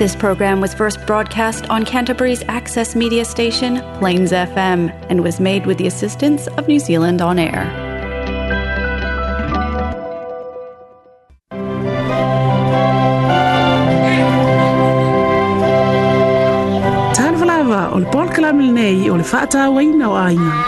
This program was first broadcast on Canterbury's access media station, Plains FM, and was made with the assistance of New Zealand On Air. Tanvalava o le polkalame o le faatauaina o aina.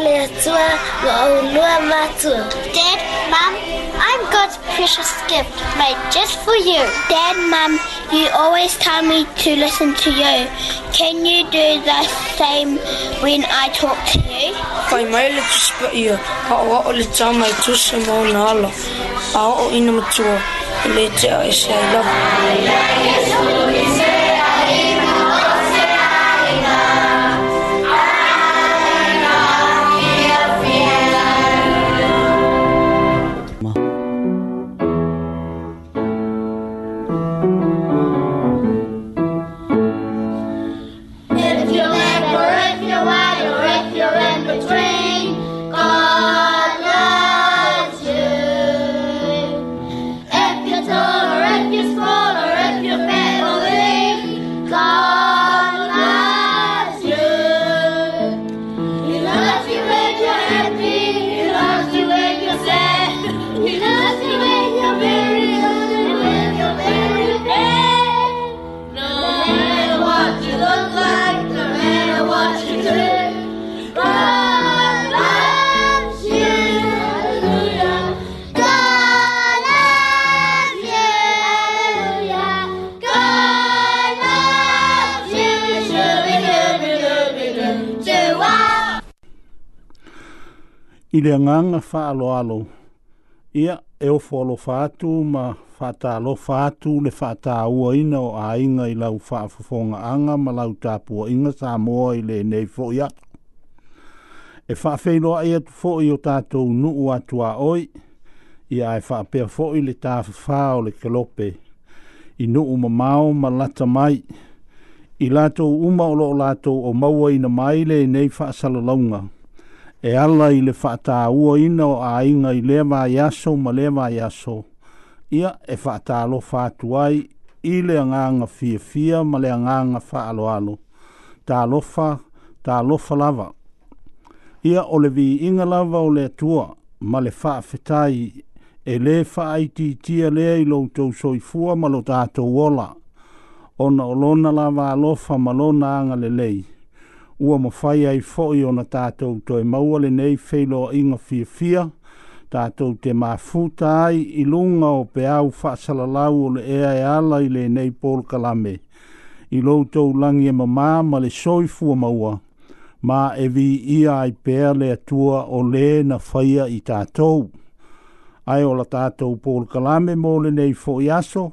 Wa'olua Dad, Mom, I'm God's precious gift made just for you. Dad, Mom, you always tell me to listen to you. Can you do the same when I talk to you? Kai mai le tuspa ia, ka oa o le tamai tusa mau na ala. A o ina matua, le te a I love you. i le nganga whaaloalo. Ia e o folo fatu ma fata lo fatu le fata ua ina o a inga i lau whaafofonga anga ma lau tapua inga sa moa i le nei fo ia. E whaafeiloa ia tu fo i o tatou nu ua tua oi ia e whaapea fo i le tafafa o le kelope i nu uma mau ma lata mai i lato uma o lo lato o maua ina mai le nei whaasalalaunga. Ia e ala i le whaataua ina o ainga i lewa i aso ma lewa i aso. Ia e whaatalo whaatuai i le anganga fia fia ma le anganga whaalo alo. Tā lofa, tā lofa lava. Ia o le vi inga lava o le atua ma le whaafetai e le whaaiti tia lea i loutou soifua ma lo tātou ola. Ona olona lava alofa ma lona ua mawhai ai fo'i o na tātou toi maua le nei whelo inga fia fia, tātou te mafuta ai i lunga o pe au whaasalalau o le ea e ala i le nei pol kalame. I loutou langi e mamā ma le soifua maua, ma e vi ia ai pēr le atua o le na whaia i tātou. Ai o la tātou pol kalame mō le nei fo'i aso,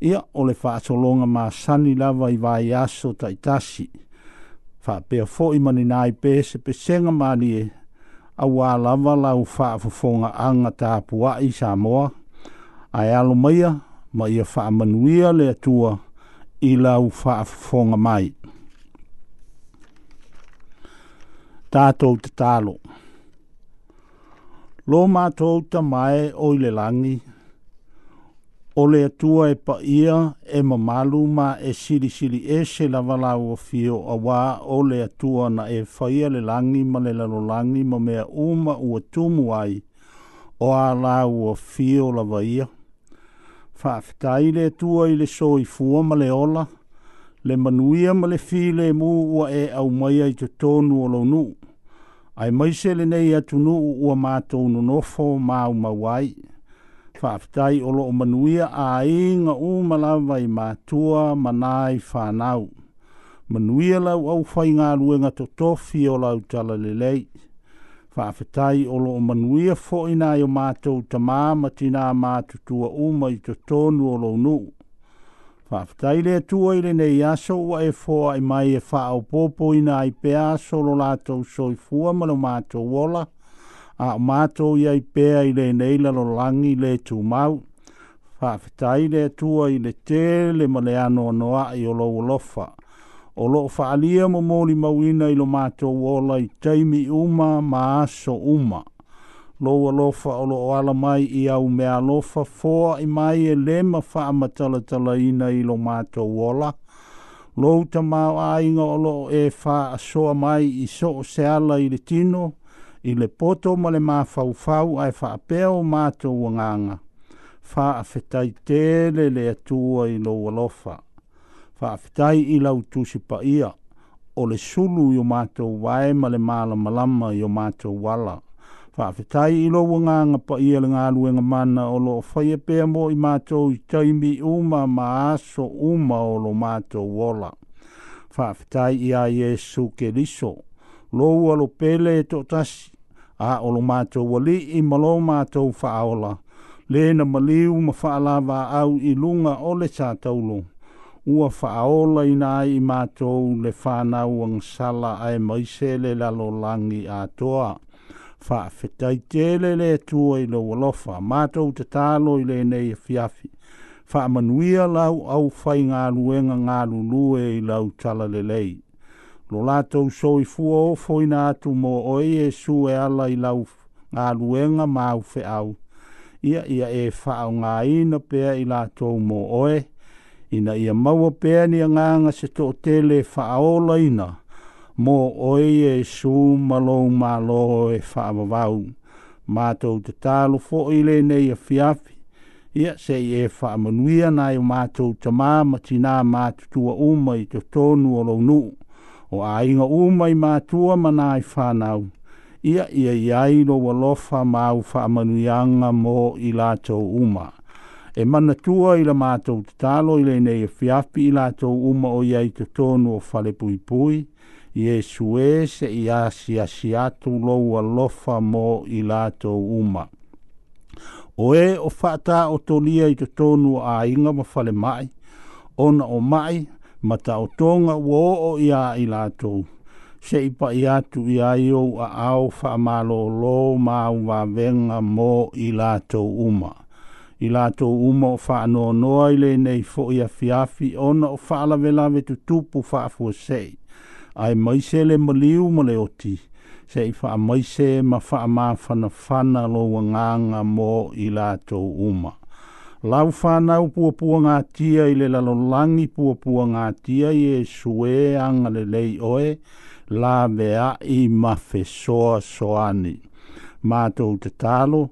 ia o le whaasolonga ma sani lava i vai aso taitasi fa pe fo i mani nai pe se pe senga mani e a wā lava lau fa fo fonga anga tā pua i sa moa a e alo ma ia fa manuia le tua i lau fa fo mai tātou te tālo. Lō mātou ta mai o le langi, o le atua e pa ia e mamalu ma e siri siri e se lavalau o fio a wā o le atua na e whaia le langi ma le lalo langi ma mea uma ua tumu ai o a lau o fio lava ia. Whaafetai le atua i le soi fua ma le ola, le manuia ma le fi le mu ua e au mai ai te tonu o launu. Ai mai se le nei atunu ua mātou nonofo mau mawai. Ai mai se le nei atunu ua mātou nonofo mau mawai whaafitai o loo manuia a inga o malawa i mātua manai whanau. Manuia lau au whai ngā ruenga to tofi o lau tala lelei. Whaafitai o loo manuia fo ina i o mātou tamā matina mātutua uma i to tonu o lau nuu. Whaafitai lea tua i rene i aso ua e fōa i mai e whaau pōpō ina i pē aso lo lātou soifua ma lo mātou wola a o mātou ia i pēa i le nei lalo langi le tū mau. Whaafetai le atua i le tēle ma le ano anoa i o lau lofa. O lo o whaalia mo mōri mauina i lo mātou ola i teimi uma ma aso uma. Lo o lofa o lo ala mai i au mea lofa fōa i mai e le ma wha amatalatala ina i lo mātou ola. Lo ta mau ainga o lo e wha asoa mai i so seala i le tino i le poto ma le mafaufau ae faapea o matou agaga faafetai tele le atua i lo lou alofa faafetai i lau tusi paia o le sulu i o matou wae ma le malamalama i o wala. ala faafetai i lo lou agaga paia le galuega mana o lo faia e pea mo i matou i taimi uma ma aso uma o lo matou ola faafetai iā iesu keliso lou pele e toʻatasi a o lo wali i malo mātou whaaola. Le na maliu ma whaalawa au i lunga o le tātoulo. Ua whaaola ina nā i mātou le whānau ang sala ai maise la lalo langi a toa. Whaafetai tele le tua i lo walofa, mātou te tālo i le nei fiafi. E fa manuia lau au fainga ngā luenga ngā lulue i lau tala le lo latou soifua ofo ina atu mo oe iesu e ala i lau galuega ma au ia ia e faaaogāina pea i latou mo oe ina ia maua pea ni agaga se toʻatele faaolaina mo oe iesu ma lou mālō e faamavau matou tatalo foʻi lenei afiafi ia seʻi e faamanuia nae o matou tamā ma tinā matutua uma i totonu o lou nuu o ainga umai mātua mana ai whānau. Ia ia i iai lo walofa māu whaamanuianga mō i lātou uma. E mana tua i la mātou te tālo i lenei e fiapi i lātou uma o iai te tonu o fale pui pui. Iesu e se i asi asi atu lo lofa mō i lātou uma. O e o whata o tolia i te tonu a inga ma fale mai. Ona o mai, mata o tonga wo o ia i lato se ipa i atu i a au fa malo lo ma wa venga mo i lato uma i lato uma o fa no no le nei fo ia fiafi ona o fa la vela tu tu pu fa fo se ai mai se le mo liu mo le oti se i fa mai se ma fa ma fa na fa na wanganga mo i lato uma lau whanau puapua ngā tia i le lalolangi puapua ngā tia i e sue anga lei oe, la vea i mawhe soa soani. Mātou te talo,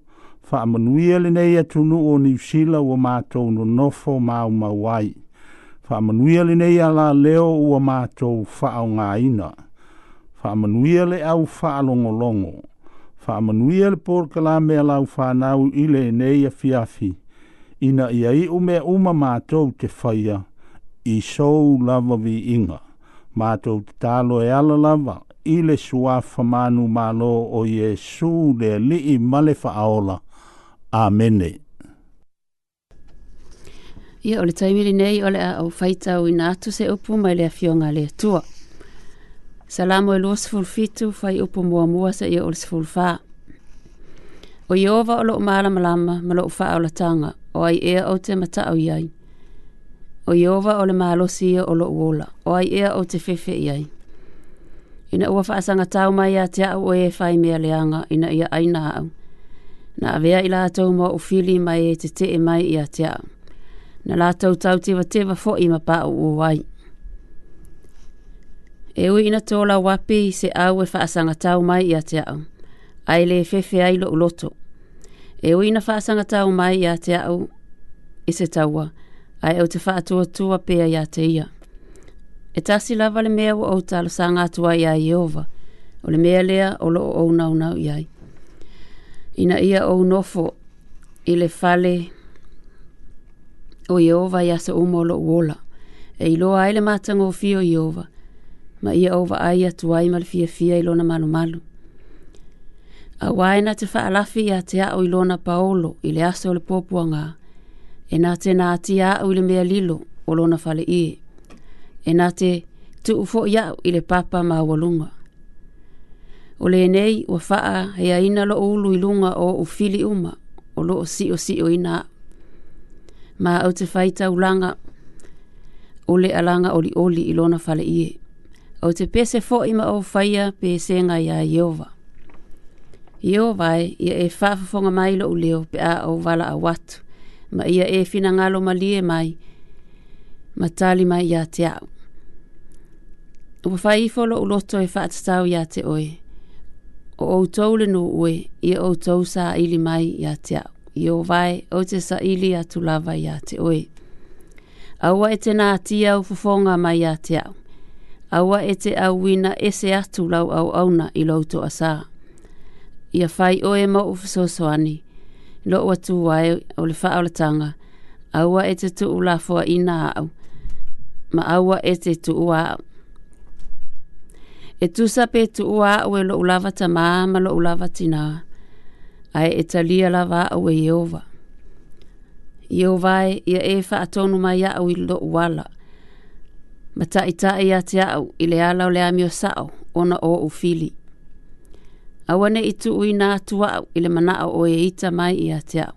whaamanuia le nei atunu o niusila ua mātou no nofo māu mawai. Whaamanuia le nei ala leo ua mātou whaau ngā ina. Whaamanuia le au whaalongolongo. Whaamanuia le porkala mea lau whanau i le nei a fiafi ina ia i ume uma mātou te whaia i sou lava vi inga. Mātou te tālo e ala lava i le suafa manu mālo o Iesu le li i malefa aola. Amene. Ia o le taimiri nei o le a au whaitau i nātu se upu mai le a fionga le tua. Salamo e luas fulfitu fai upu mua mua sa ia o le sfulfaa. O Iova o lo malama lama ma lo ufaa o la tanga o ai ea o te mata au iai. O Iova o le mahalosi ia e o lo uola, o ai ea o te fefe iai. Ina ua faasanga tau mai a te au e fai mea leanga ina ia aina au. Na avea i lātou mo u fili mai e te te e mai i a te au. Na lātou tau te wa te wa fo i mapa au u wai. E ui ina tōla wapi se au e faasanga tau mai i a te au. Ai le fefe ai lo loto, e ui na whaasanga o mai ia te au e se taua, ai au te whaatua tua pia ia te ia. E tasi lava le mea wa outa lo sanga atua ia i ova, o le mea lea o lo o nau nau iai. Ina ia o nofo i le fale o Iova ia sa umo lo uola, e ilo ai le matango o fio Iova, ma ia ova ai atua i malfia fia ilona malu malu malu. Awa e na te whaalafi i a te au i lona paolo i le aso le pōpuanga. E na te nā ati au i le mea lilo o lona whale i. E na te tu ufo i au i le papa ma walunga. O le nei ua faa he a ina lo ulu i lunga o ufili uma o lo o si o si o ina. Ma au te whaita ulanga o le alanga oli oli i lona whale i. Au te pese fo ima o whaia pese ngai a Jehovah. Iō vai, ia e whaafafonga mai lo leo pe a o wala a watu, ma ia e fina ngalo ma lie mai, ma tali mai ia te au. Ua whai i folo u loto e whaatatau ia te oe, o o tau le ue, ia o tau sa ili mai ia te au. Iō vai, o te sa ili atu lava ia te oe. Aua e te nā tia u fufonga mai ia te au. Aua e te au wina ese atu lau au auna i loto asaa ia fai oe mau ufisosoani, lo o atu wae o le faa o tanga, aua e te tuu la fua ina au, ma aua e te tuu a E tusa pe tuu a au e lo ulava ta maa ma lo ulava tina, ai e talia la va au e Yehova. Yehova e ia e fa atonu mai a au i lo uala, ma ta ita e ia te au i le ala o le amio sao, ona o ufili. fili. Awa ne itu ui nā tua au ile mana au oe ita mai i a te au.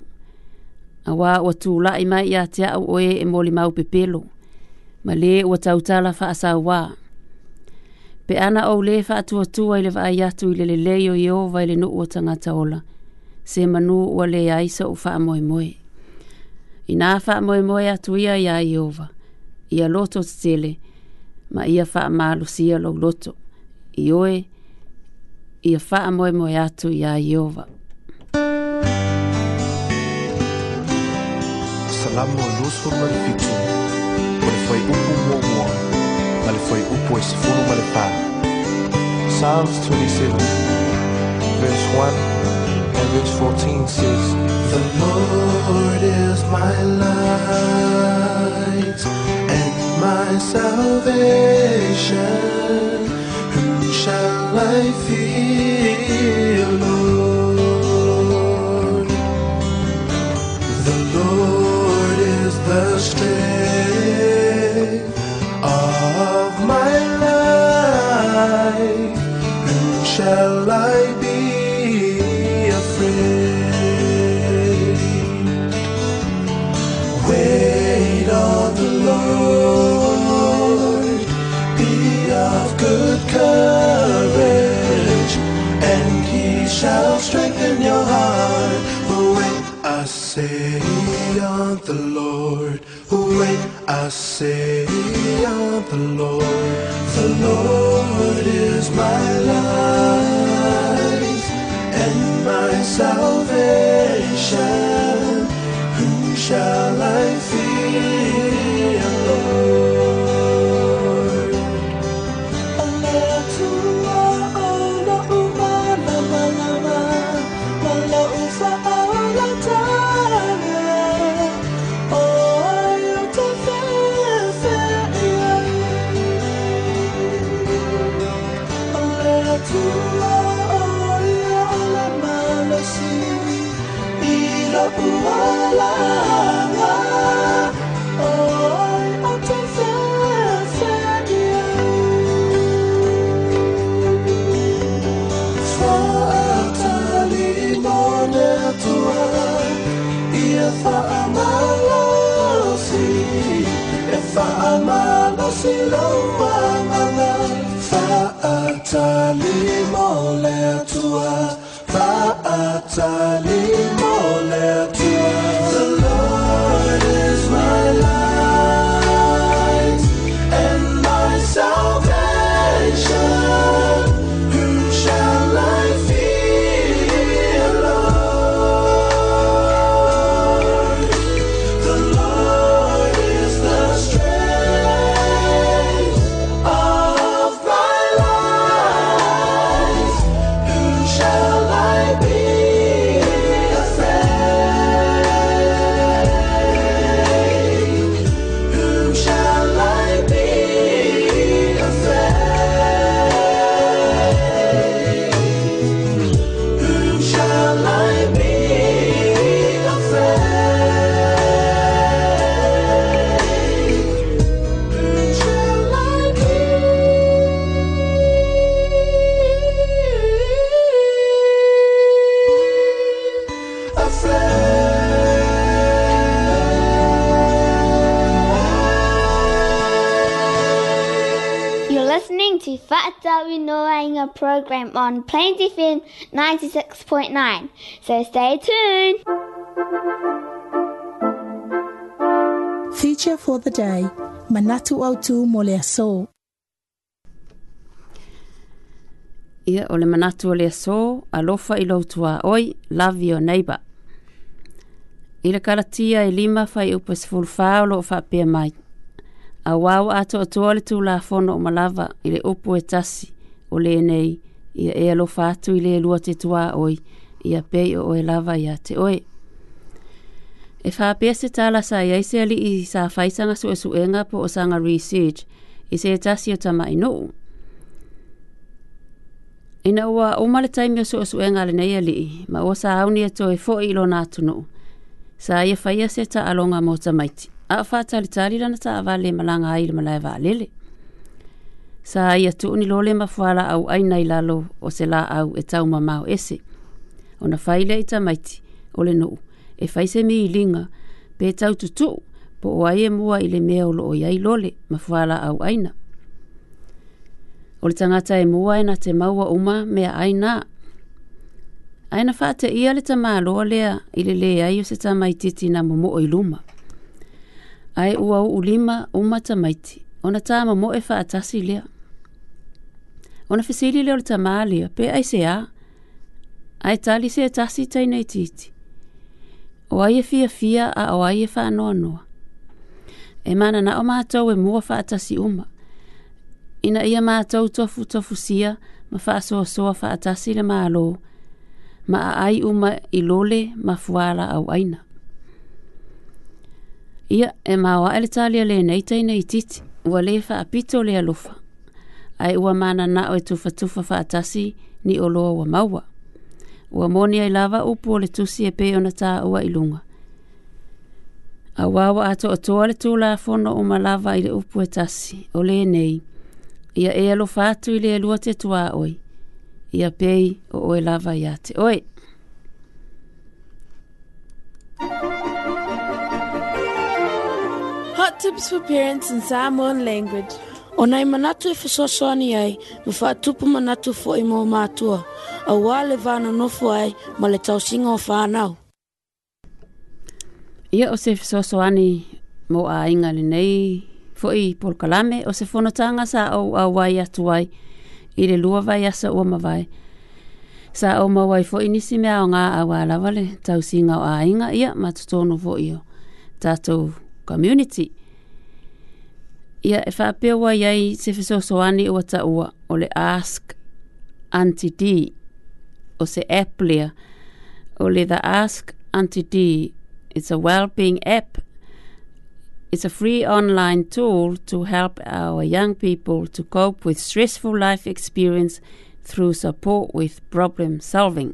Awa o tū lai mai i a te au oe e moli mau pepelo. Ma le o tautala wha asa wā. Pe ana au le wha atua tua ile wha ai atu ile le leio i o vai le no o tangata ola. Se manu ua le aisa u wha moe moe. I nā wha moe moe atu ia i a i ova. Ia loto tele. Ma ia wha maalusia lo loto. I oe. I oe. ia faa moe moe atu ia Salamu fai upu fai upu pā. Psalms 27, verse 1 and verse 14 says, The Lord is my light and my salvation. shall I be afraid? Wait on the Lord, be of good courage, and he shall strengthen your heart. When I say on the Lord, when I say on the Lord, the Lord is my salvation, who shall Fa'atalimoletua, fa'atalimoletua. we knowing a program on Plains FM 96.9. So stay tuned. Feature for the day, Manatu Autu Molea So. Ia o le manatu o le aso, alofa i loutua oi, love your neighbor. I le karatia i e lima fai upa sifulfa o loo fapea mai a wāu ato atoa le tūlā fono o malava i le upu e tasi o le nei ia e alo fātu i le lua te tuā oi ia pei o e lava ia te oe. E whāpea se tāla sa iai se ali i sa whaisanga su e su enga po o sanga research i se e tasi o tama inu. Ina ua o male taimi o su e su enga le nei ali ma o sa auni e to e fo i lo nātunu. Sa ia whaia se ta alonga mo tamaiti a fa tali tali lana ta ava le malanga ai le malai va lele. Sa ai atu ni lole mafuala au aina i lalo o se la au e tau mamau ese. O na faile i tamaiti o le nuu e faise mi i linga pe tau tutu po o ai e mua i le mea o loo iai lole mafuala au aina. O le tangata e mua e na te maua uma mea aina Aina fa te ia le tamalo lea i le lea i o se tamaititi na momo o iluma ai ua u lima uma tamaiti ona tama mo e faatasi lea ona fesili lea o le tamā lea pe ai se ā ae tali se atasi taina itiiti o ai e fiafia a o ai e faanoanoa e mananaʻo matou e mua atasi uma ina ia matou tofutofusia ma faasoasoa atasi le mālō ma ai uma i lole ma fuala auaina Ia, e maua ele talia le nei tei nei titi, ua le wha apito le alofa. Ai ua mana na o e tufa tufa wha atasi ni o loa ua maua. Ua moni ai lava upu o le tusi e peo na tā ua ilunga. A wawa ato o toa le tū la fono o malava i le upu e tasi, o le nei. Ia e alofa atu i le alua te tua oi. Ia pei o oe lava i ate oi tips for parents in Samoan language. O nei manatu e whasosoani ai, ma wha tupu manatu fo i mō mātua. A wā le vāna nofu ai, ma le tau singa o whānau. Ia o se whasosoani mō a inga le nei, fo i polkalame o se whonotanga sa au a wai atu ai, i le lua vai asa ua mawai. Sa au mawai fo i nisi mea o ngā a wā lawale, tau singa o a inga ia ma tutono fo i o. Tātou community ia e whapea wai ai se whesosoani o ata ua o le Ask Auntie D o se Applea o le The Ask Auntie D. It's a well-being app. It's a free online tool to help our young people to cope with stressful life experience through support with problem solving.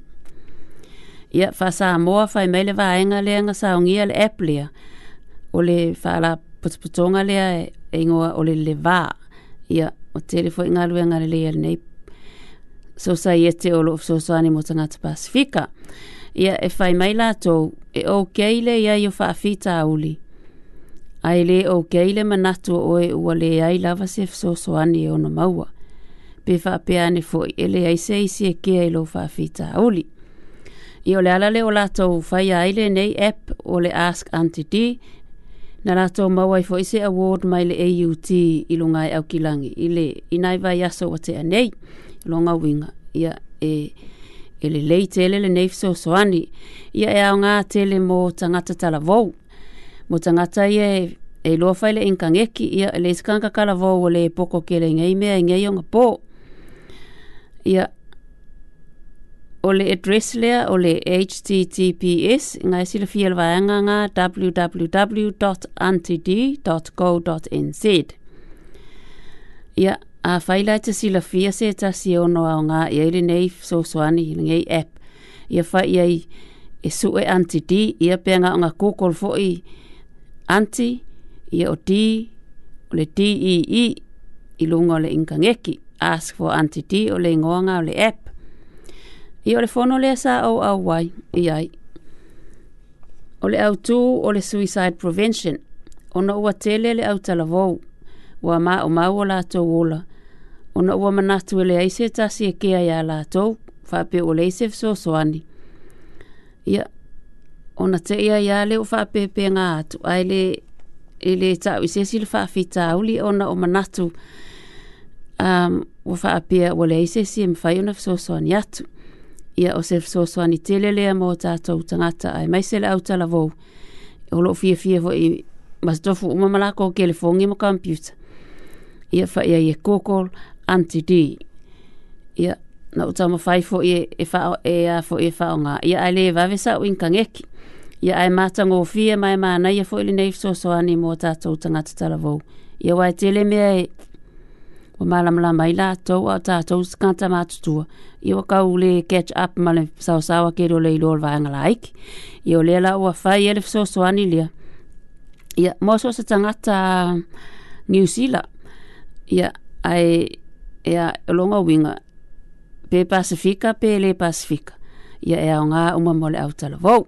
Ia whasa moa whai meile wa le anga saungia le Applea o le whala putuputonga lea e e ingoa o le le vā. Ia, o tere fwoi ngā lue ngā e lelei ala nei. So sa i ete o loo so soani mo tangata Pasifika. Ia, e whai mai lātou, e o keile ia i o whaafita auli. Ai le o keile manatu o e ua le ai lava se so soani e ono maua. Pe whaapeane fwoi, e le ai se isi e kia i loo whaafita auli. I o le ala le o lātou whai aile nei app o le Ask Auntie D na rātou mawai fo ise award mai le AUT i lunga i au kilangi i le inai vai aso wa te anei longa winga ia e e le lei tele le neif so soani ia e au ngā tele mo tangata tala vou mo tangata ia e e loa faile in kangeki ia e le iskanka kala vou o le poko ke le ngai mea ngai o ngapō ia e o le address lea o le https ngai sila fia le vaanga nga www.antd.co.nz Ia, a whaila te sila fia se ta si ono au ngā i aile nei so soani i ngai app. Ia whai i ai e su e anti di, ia pia ngā o ngā kōkol fo i anti, ia o di, o le di i i, i lunga o le inka ngeki. Ask for anti di o le ngonga o le app. I ole fono lea sa au au wai, i ai. O le au tū o le suicide prevention, ona ua tele le au talavou, ua mā o mau o lātou ola, ona ua manatu e le aise tasi e kea ia lātou, whape o le aise fso soani. Ia, ona te ia ia le o whape pe ngā atu, ai le, i le tau i sesi le whaafita auli ona o manatu, um, ua whaapia ua le aise si e mwhai ona fso soani atu. Ia, ia o se fesoasoani telelea mo tatou tagata ae mai se le au talavou e o loo fiafia foi masotofu uma malako kelefogi mo computa ia fa ia e kokol anti antid ia na utama mo fai fo e e fa e a fo e fa nga ia ai le va vesa win kan ia ai mata ngo fie mai mana ia fo le nei so so ani mo ta tanga tala vo ia wa tele me ai e o malamalama i latou a o tatou sakata matutua ia ua kaule catch up ma le fesaosaoa kele o le iloa o le vaega laiki ia o lea la ua fai ia le fesoasoani lea ia mo so se tagata niusila ia ae ea o loga uiga pe pasifika pe lē pasifika ia e aogā uma mo le ʻau talavou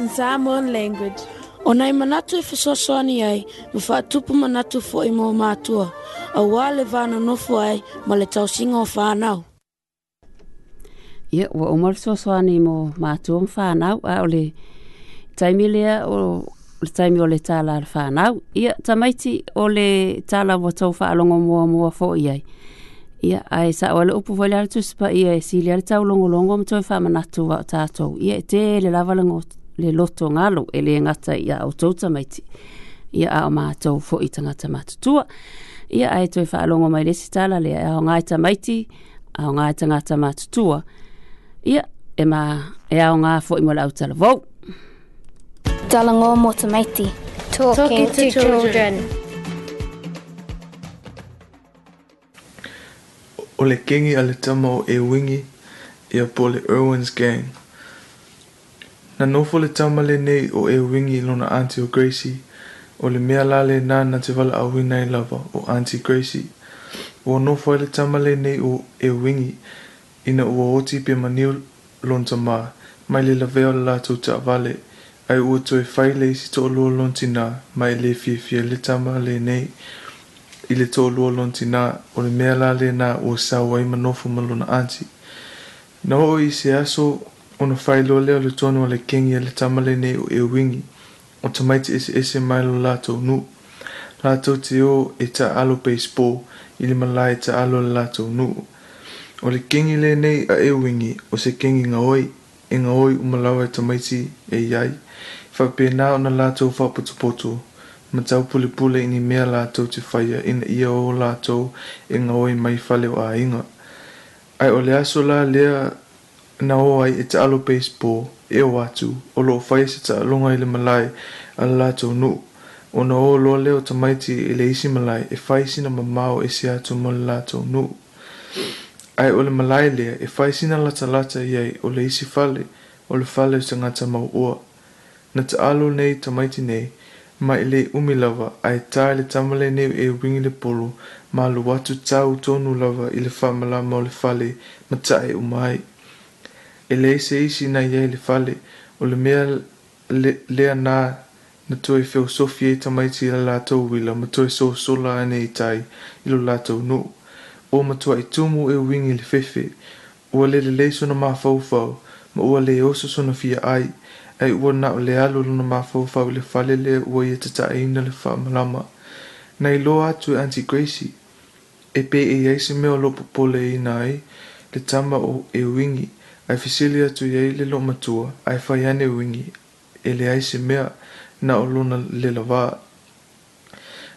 in Samoan language. Onai manatu e fesoasoani ai ma tupu manatu foʻi mo matua auā le vanonofo ai ma le tausiga o fanau ia wa uma le fesoasoani mo matua ma fanau a o le taimi lea o le taimi o le tala le fanau ia tamaiti o le tala ua tau faalogo muamua foʻi ai ia ae o le upu foi le i tusi paia e sili a le taulogologo ma toe faamanatu a o tatou ia e tē le lava le le loto ngalo e le ngata ia o tauta mai ti. Ia a o mātou fo i tangata matutua. Ia a e toi whaalongo mai le sitala le a o ngaita mai ti, a o ngaita ngata matutua. Ia e ma e a o ngā fo i mola au tala vau. Talango mo ta mai ti. Talking, to, children. O le kengi a le tamo e wingi i a pole Irwin's Gang na nofo le tauma lenei o e uigi i lona anti o gracie o le mea la lenā na te valaauina i lava o anti gracie ua nofo ai le tauma lenei o e uigi ina ua oti pe maniu lona tamā mai le lavea o le latou taʻavale ai ua toe fai le isi toʻalua lona tinā ma e lē fiafia le tama lenei i le toʻalua lona tinā o le mea la lenā ua sau ai ma nofo ma lona anti na oo i se aso ona failoa lea o le tonu a le kegi a le tama lenei o euigi o tamaiti eseese mai lo latou nuu latou te ō e taalo baseball i le malā e taalo a le latou nuu o le kegi lenei a euigi o se kegi gaoi e gaoi uma lau e tamaiti e iai faapenā ona latou faapotopoto ma taupulepule ini mea latou te faia ina ia o latou e gaoi mai fale o aiga ae o le aso la lea na o ai e alo baseball e o atu o loo fai se ta alonga i le malai a la lātou o na o loa leo tamaiti i le isi malai e fai sina mamao e se atu mo le ai o le malai lea e fai sina latalata iai o le isi fale o le fale o tangata mauua na te alo nei tamaiti nei ma i le umi lava ai tā le tamale nei e wingi le polo ma lo watu tau tonu lava i le whamala ma o le fale ma tae umai. e se isi na ia i le fale o le mea le, lea nā na toe feosofi e tamaiti i la lātou wila ma toe soasola ane i tai er i lo lātou nuu o matua i tumu e wingi le fefe ua le lelei sona mafaufau ma ua le oso sona fia er ai ai ua na o le alu lona mafaufau i le fale lea ua ia tataaina le faamalama na iloa atu e anti gracie e pe e ai se mea o loo popole ai le tama o e wingi Aifisili atu iai le lo matua, ai fai ane wingi, e le ai se mea na o lona le lava.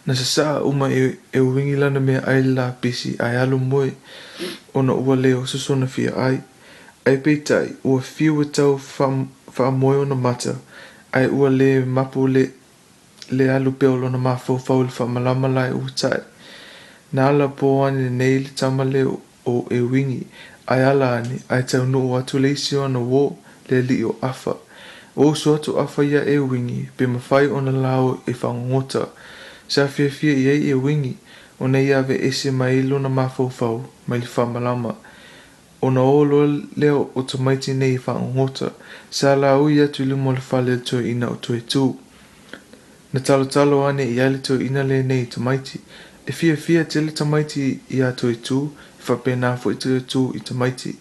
Na sa saa uma e, e lana mea ai la pisi ai alu moe ona ua leo susona fia ai. Ai peitai ua fiu e tau wha ona mata, ai ua le mapu le, le alu peo lona mafo fau le wha malama lai ua tai. Na ala po ane nei le tama leo o e wingi, ai ala ani ai tauno'u atu le isi ona wō le ali'i o afa o usu atu afa ia e wingi pe ona lao e whangota sa fiafia i ai e wingi ona ia ave ese mai lona mafaufau mai le whamalama ona o loa leo o tamaiti nei whangota sa lao ia tuli mo le whale toi ina o toi tū na talotalo ane i ale toi ina le nei tamaiti e fia fia tele tamaiti i a ya tū whapena fo i tue tū i tamaiti.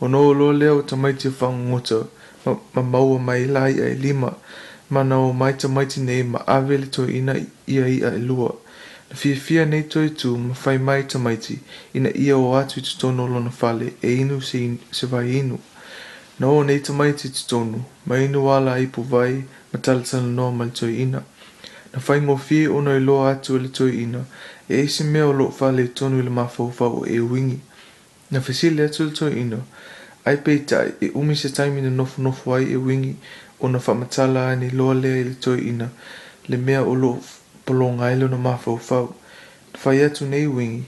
O no lo leo tamaiti o e whangungoto, ma, ma maua mai lai ai lima, ma nao mai tamaiti nei ma awele to ina ia ia e lua. Na fia fia nei toi tū ma whai mai tamaiti, ina ia o atu i tutono lo na fale e inu se, in, se vai inu. Na o nei tamaiti i tutono, ma inu wala i pu vai, ma talatana noa mali toi ina. Na whai ngofie ono i loa atu ele toi ina, e isi mea o loo tonu i le mafaufau o e uigi na fesili atu le toeina ai peitaʻi e umi se taimi na nofonofo ai e uigi ona faamatala ani loa lea i le toeina le mea o loo pologa ai lona mafaufau na fai atu nei uigi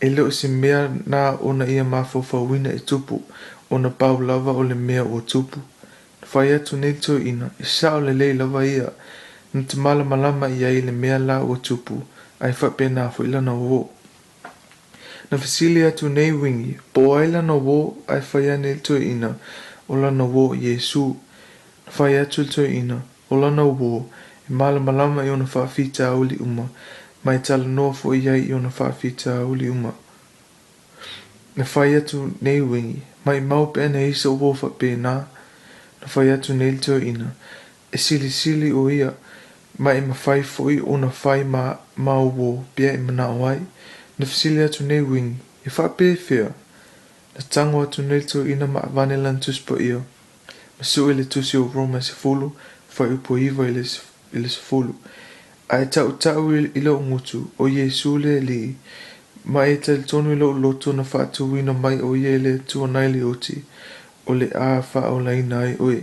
e leo se mea na ona ia mafaufauina e tupu ona pau lava o le mea ua tupu na fai atu nei e le toeina e saʻo lelei lava ia na tamalamalama i ai le mea la ua tupu ai fo ila forældrene wo. na Facilia tu ila no wo, ai ya nel tu ina, ola no wo yesu fa ya tu tu ina, ola no wo, e malama yo i fa farfita uli uma mai tal no fo i jai i under farfita uli na fa ya tu wingi mai mau bena so wo fa na fa ya tu tu ina, e sili sili o ia, ma e mawhai fwoi o na whai ma mawo bia e mana oai, na fisili atu nei wing, e wha pē whia, na tango atu nei tō ina ma vanilan tuspo ia, ma su e le tusi o Roma se fulu, whai upo iwa i e e le se fulu, a e tau tau i lo ngutu o ye su le li, ma e tal tonu i lo loto na wha tu wina mai o ye le tua naili oti, o le a wha o lai nai oi,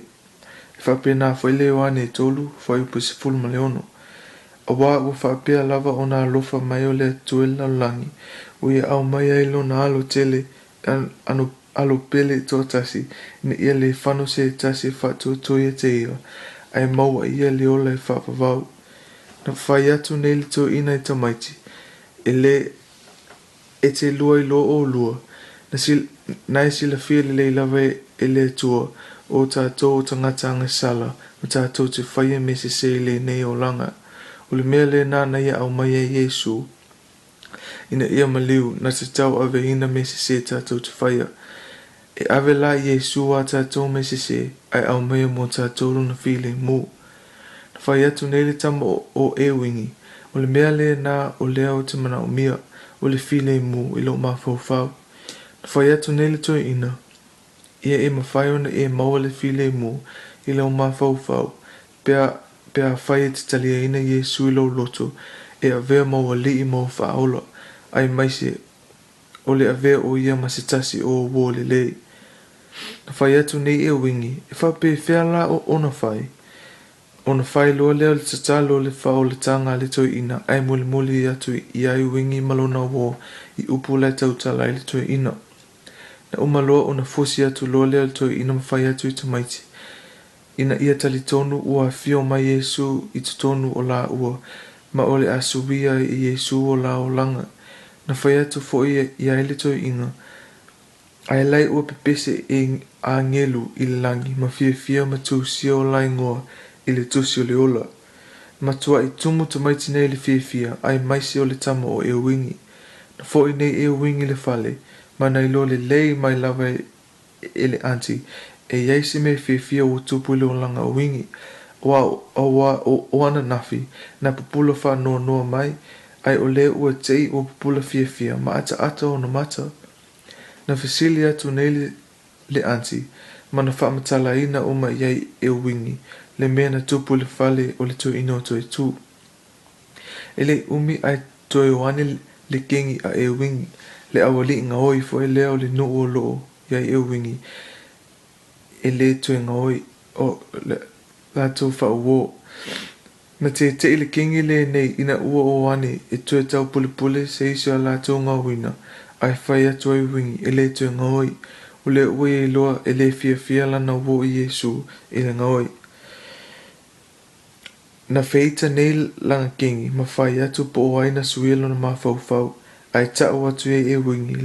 whapena whaile o ane tolu whai upo se fulu ma leono. A wā ua whapea lava o nā lofa mai o lea tuela langi, o ia au mai ailo nā alo tele an, ano alo pele tō tasi, ne ia le whano se tasi whatua toia e te iwa, ai maua ia le ola e whapavau. Na whai atu neili tō ina i tamaiti, e le e te lua i lo o lua, na, sil, na e sila fia le lei lava e, e le tua, e le tua, o tātou o tangata sala, ma tātou te whaia me se le nei o langa. O le mea le nāna ia au mai e Yesu, ina ia maliu na te tau ave ina me se se te whaia. E ave la Yesu a tātou me se se, ai au mai mō tātou runa while mu. Na whai atu nei le tamo o, o e wingi, o le mea le nā o lea o te mana o mia, o le while mō i lo mafau fau. Na whai atu nei le toi ina, ia e mawhai ona e maua le while mō i leo mā whauwhau, pia, pia whai e te talia ina i e sui lau loto, e a vea maua li i mō whaolo, ai maise, o le a vea o ia ma se tasi o wō le lei. Na whai atu nei e wingi, e wha pē whea la o ona whai, ona whai loa leo le tata loa le whao le tanga le toi ina, ai mwile mwile i atu i ai wingi malona wō i upu le tautala i le toi ina. na e uma loa ona fosi atu loa lea le ina mafai atu i tamaiti ina ia talitonu ua afio mai iesu i totonu o la ua ma o le asuia i iesu o la na fai atu foʻi iā i le toeʻiga ae lai ua pepese e agelu i le lagi ma fiafia ma tusia o laigoa i le tusi o le ola ma tuaʻi tumu tamaiti nei le fiafia ae maisi o le tama o e na foʻi nei e uigi le fale ma nei lo le lei mai lawe e anti e yei si me fi fi o tupu le langa wingi o a o a o o ana nafi na pupula fa no no mai ai o le o tei o pupula fi fi ma ata ata o no mata na fisilia tu nei le, anti ma na fa matala ina o ma yei e wingi le mea na tupu le fale o le tu ino tu e tu ele umi ai tu e wane le kengi a e wingi le awa li inga oi fo e leo le nuu lo ya i ewingi e le tu inga oi o le la tu fa uo na te te ile kingi le nei ina ua o wane e tu e tau pule pule se isu a la tu nga wina a e fai atu ai wingi e le tu inga oi o le ue e loa e le fia fia lana uo i Yesu e le inga oi na feita nei langa kingi ma fai atu po o aina suelo na mafau fau fau Ai tau atu e e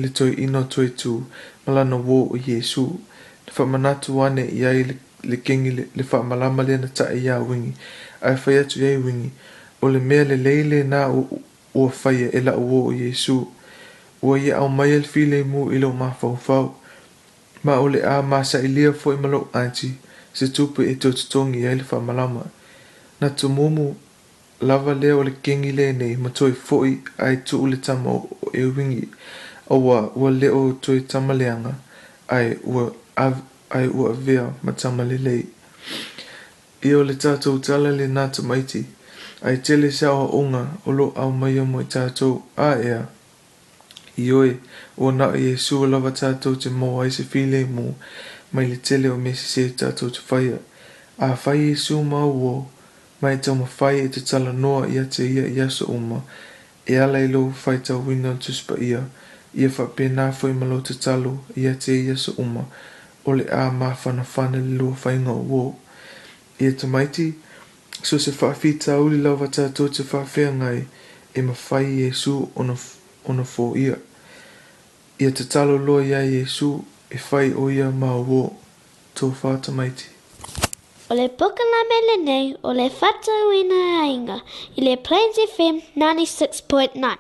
le toi ino toi tū malana wō o Yesu. Le whamanatu ane i ai le kengi le whamalama le na tae ia wingi. Ai whai atu e wingi. O le mea le leile nā o whaia e la wō o Yesu. Ua ia au mai el file mu ilo mā whauwhau. Ma o le a māsa i lia fo i malo anti. Se tupu e tō tutongi ai le whamalama. Na tumumu lava lea o le kengi lenei ma toe foʻi ae tuu le tama o euigi aua ua leʻo toe tamaleaga ae ua av, ae ua avea ma tamalelei ia o le tatou tala lenā tamaiti ae tele saʻoaʻoga o loo aumaia mo i tatou a ea ioe ua naʻo iesu o lava tatou te mau ai se filemu mai le tele o mesesē tatou te faia afai iesu ma uō mai tau ma fai e te tala noa ia te ia i asa uma, e ala i lo fai tau wina tuspa ia, ia fa pe nā fai malo te talo ia te ia sa uma, o le a ma fana fana le lua fai ngā uo. Ia e te maiti, so se fa fi tau li lau vata tō te fa fea ngai, e ma fai Iesu ona, ona fō ia. Ia e te talo loa ia Iesu, e fai o ia ma uo, tō fa te maiti. O le puka la mele nei, o le fata uina a inga, i le Plains FM 96.9.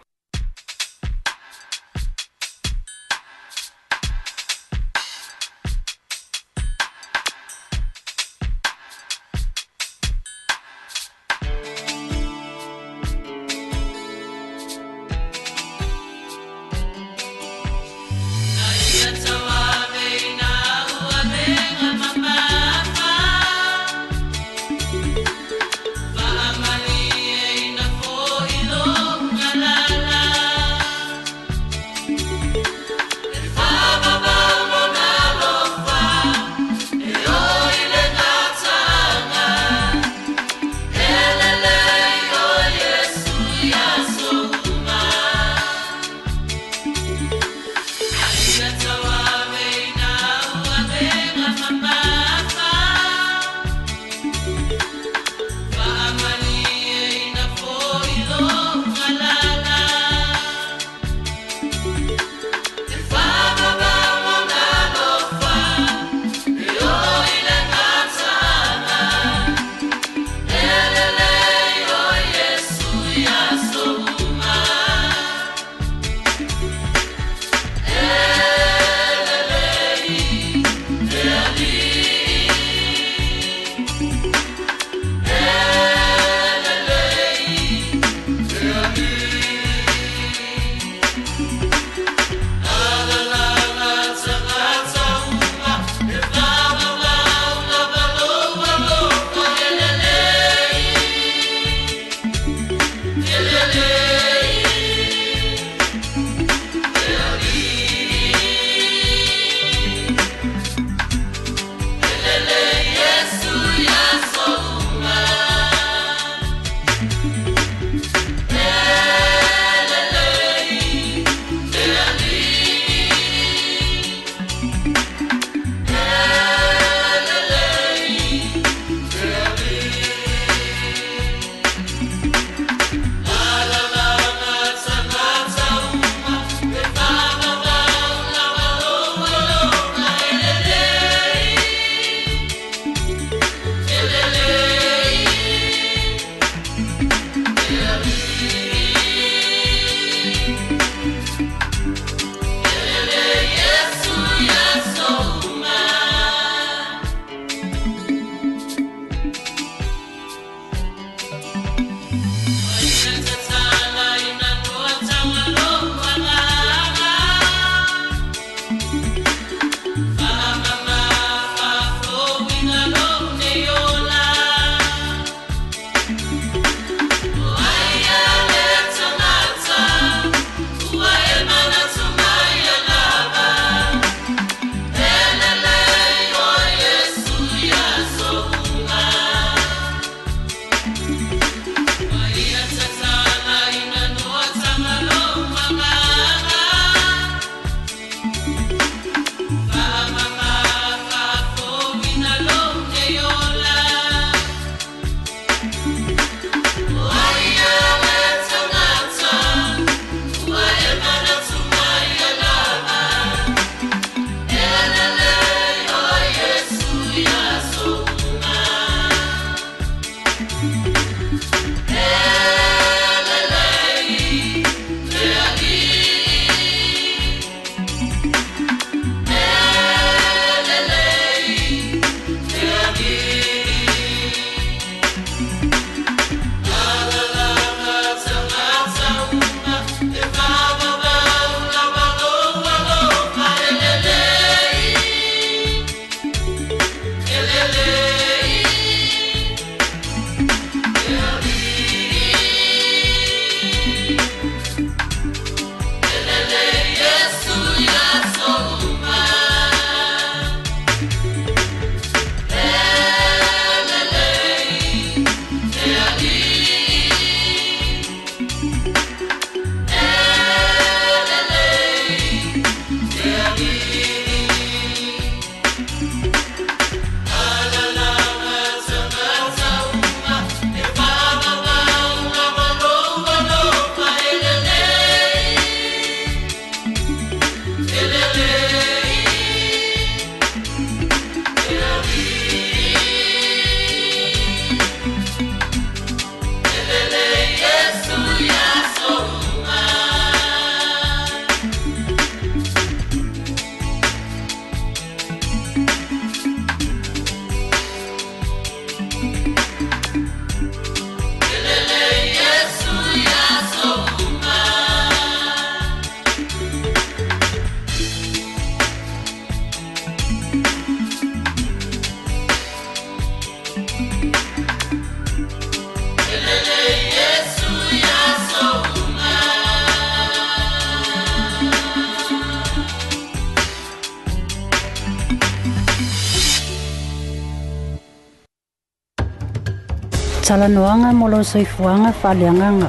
talanoaga mo lona soifuaga faaleagaga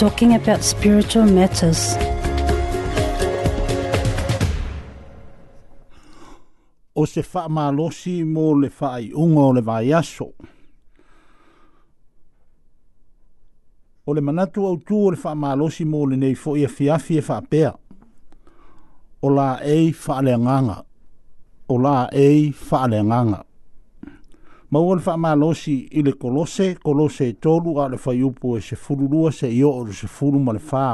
talking about spiritual matters o se faamalosi mo le faaiʻuga o le vaiaso o le manatu autū o le faamalosi mo lenei foʻi afiafi e faapea o laei faaleagaga o laei faaleagaga la ma ua le faamalosi i le kolose kolose e tolu a le faiupu e sefululua seʻioo le sefulu ma le fā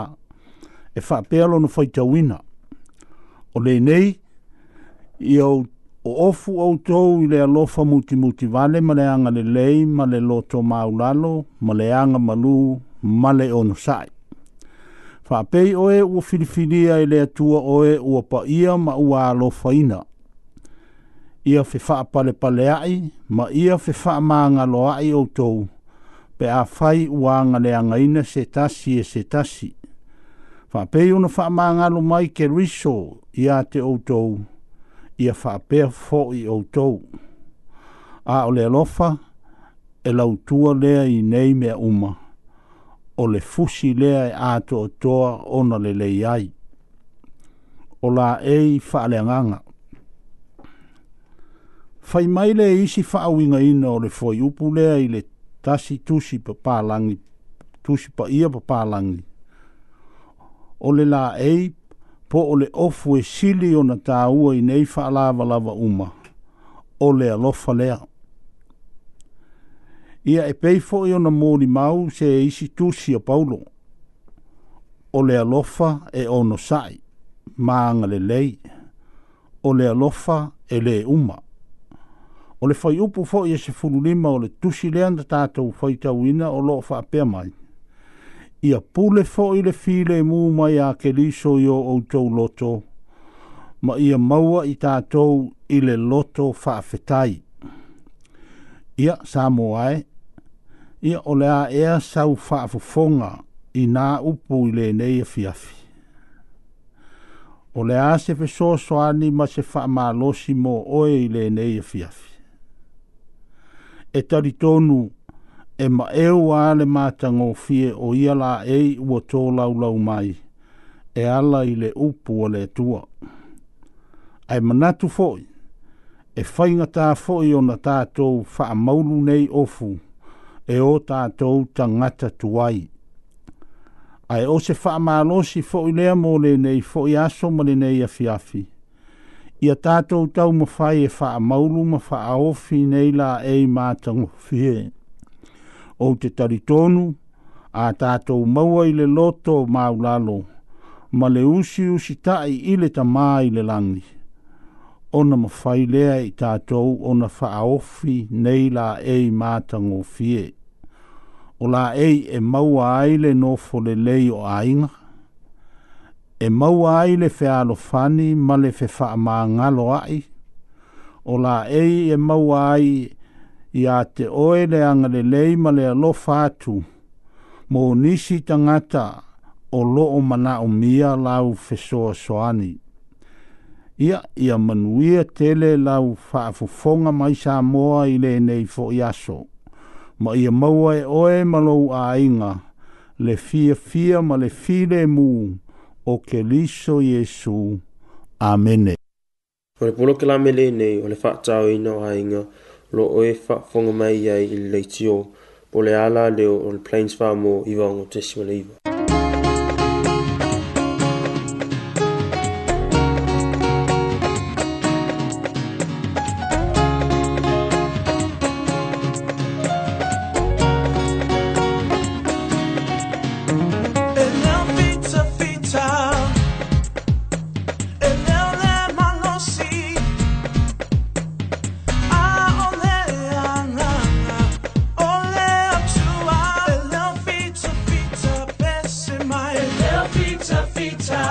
e faapea lona faitauina o lenei ia o ofu outou i le alofa mutimuti vale ma le aga lelei ma le loto maulalo ma le aga malū ma le ono saʻi faapei oe ua filifilia e le atua oe ua paia ma ua ina ia fe faa pale pale ai, ma ia fe faa maanga lo ai o tou, pe a fai uanga le angaina se tasi e se tasi. Faa peo na faa maanga lo mai ke riso ia te o tou, ia faa pea fo i o tou. A o le alofa, e lautua lea i nei mea uma, o le fusi lea e ato o toa ona le leiai. ai. Ola ei faa le anganga fai mai le e isi fa awinga ina o le foi upu lea i le tasi tusi pa palangi, tusi pa ia pa palangi. O le la ei, po o le ofu e sili o na tāua i nei fa alava lava uma, o le alofa lea. Ia e peifo i na mōri mau se e isi tusi o paulo, o le alofa e ono sai, maanga le lei, o le alofa e le umaa o le fai upu fo i e se fulu lima o le tusi le anda tātou fai tauina o loo wha apea mai. Ia pule fo i le file mū mai a ke liso i o outou loto, ma ia maua i tātou i le loto whaafetai. Ia sā ai, ia o le a ea sau whaafufonga i nā upu i le nei a e fiafi. O le a se fesoso ani ma se whaamalosi mō oe i le nei a e fiafi e tari tonu e ma e o ale mātango fie o ia la e ua tō laulau mai e ala i le upu o le tua. Ai manatu foi, e whainga tā foi o na tātou wha maulu nei ofu e o tātou ta ngata tuai. Ai o se wha maalosi foi lea mō le nei foi aso mo le nei a fiafi ia tātou tau ma whai e wha maulu ma wha aofi nei la e mātango whie. O te taritonu, a tātou maua i le loto maulalo, ma le usi usi tai i le tamā i le langi. Ona ma whai lea i tātou ona wha aofi nei la e mātango whie. O la e e maua aile no fo le leo ainga e maua ai le fealofani ma le fefaamāgalo a'i o la'ei e maua ai iā te oe le agalelei ma le alofa atu mo nisi tagata o lo'o manaʻomia lau soani. ia ia manuia tele lau fa'afofoga mai sa moa i fo fo'i aso ma ia maua e oe ma lou āiga le fiafia ma le filemu fia o ke liso Jesu. Amene. O le polo ke la mele nei o le wha tau ina o hainga lo o e wha whonga mai iai i le leiti le ala leo o le plains wha mo iwa o time.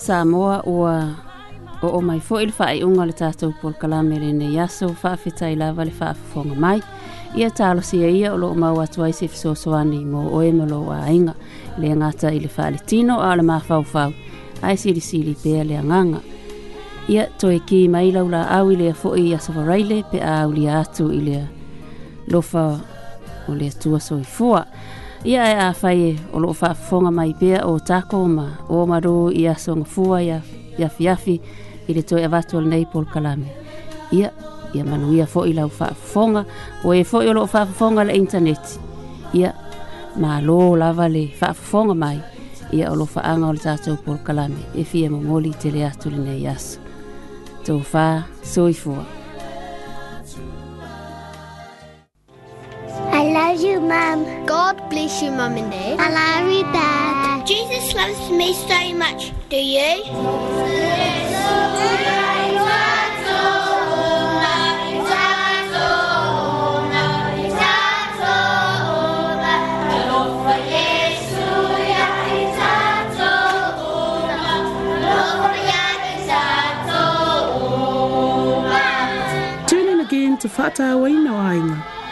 Samoa o o o mai fo il fai unga le tātou pol kalame le ne yaso whaafita i lava le whaafafonga mai. Ia tālo sia ia o loo mau so aise fisoswani mo o e molo a inga le ngata i le whaale tino a le mafau fau a e siri siri pēa le anganga. Ia toi ki mai laula au i le a fo'i i asawa raile pe au au atu i le lofa o le tua soifua. Ia ia e a fai o loo faafofoga mai pea o tako ma o malo i asogafua ia iafiafi i le toe avatu o lenei pol kalame ia ia manuia foʻi lau faafofoga ua e foʻi o loo faafofoga le intaneti ia malo lava le faafofoga mai ia o loo faaga o le tatou pol kalame e fia momoli i tele atu lenei aso tofā soifua you, Mum. God bless you, Mum and Dad. I love you, Dad. Jesus loves me so much, do you? in again to Fata Wainawainga.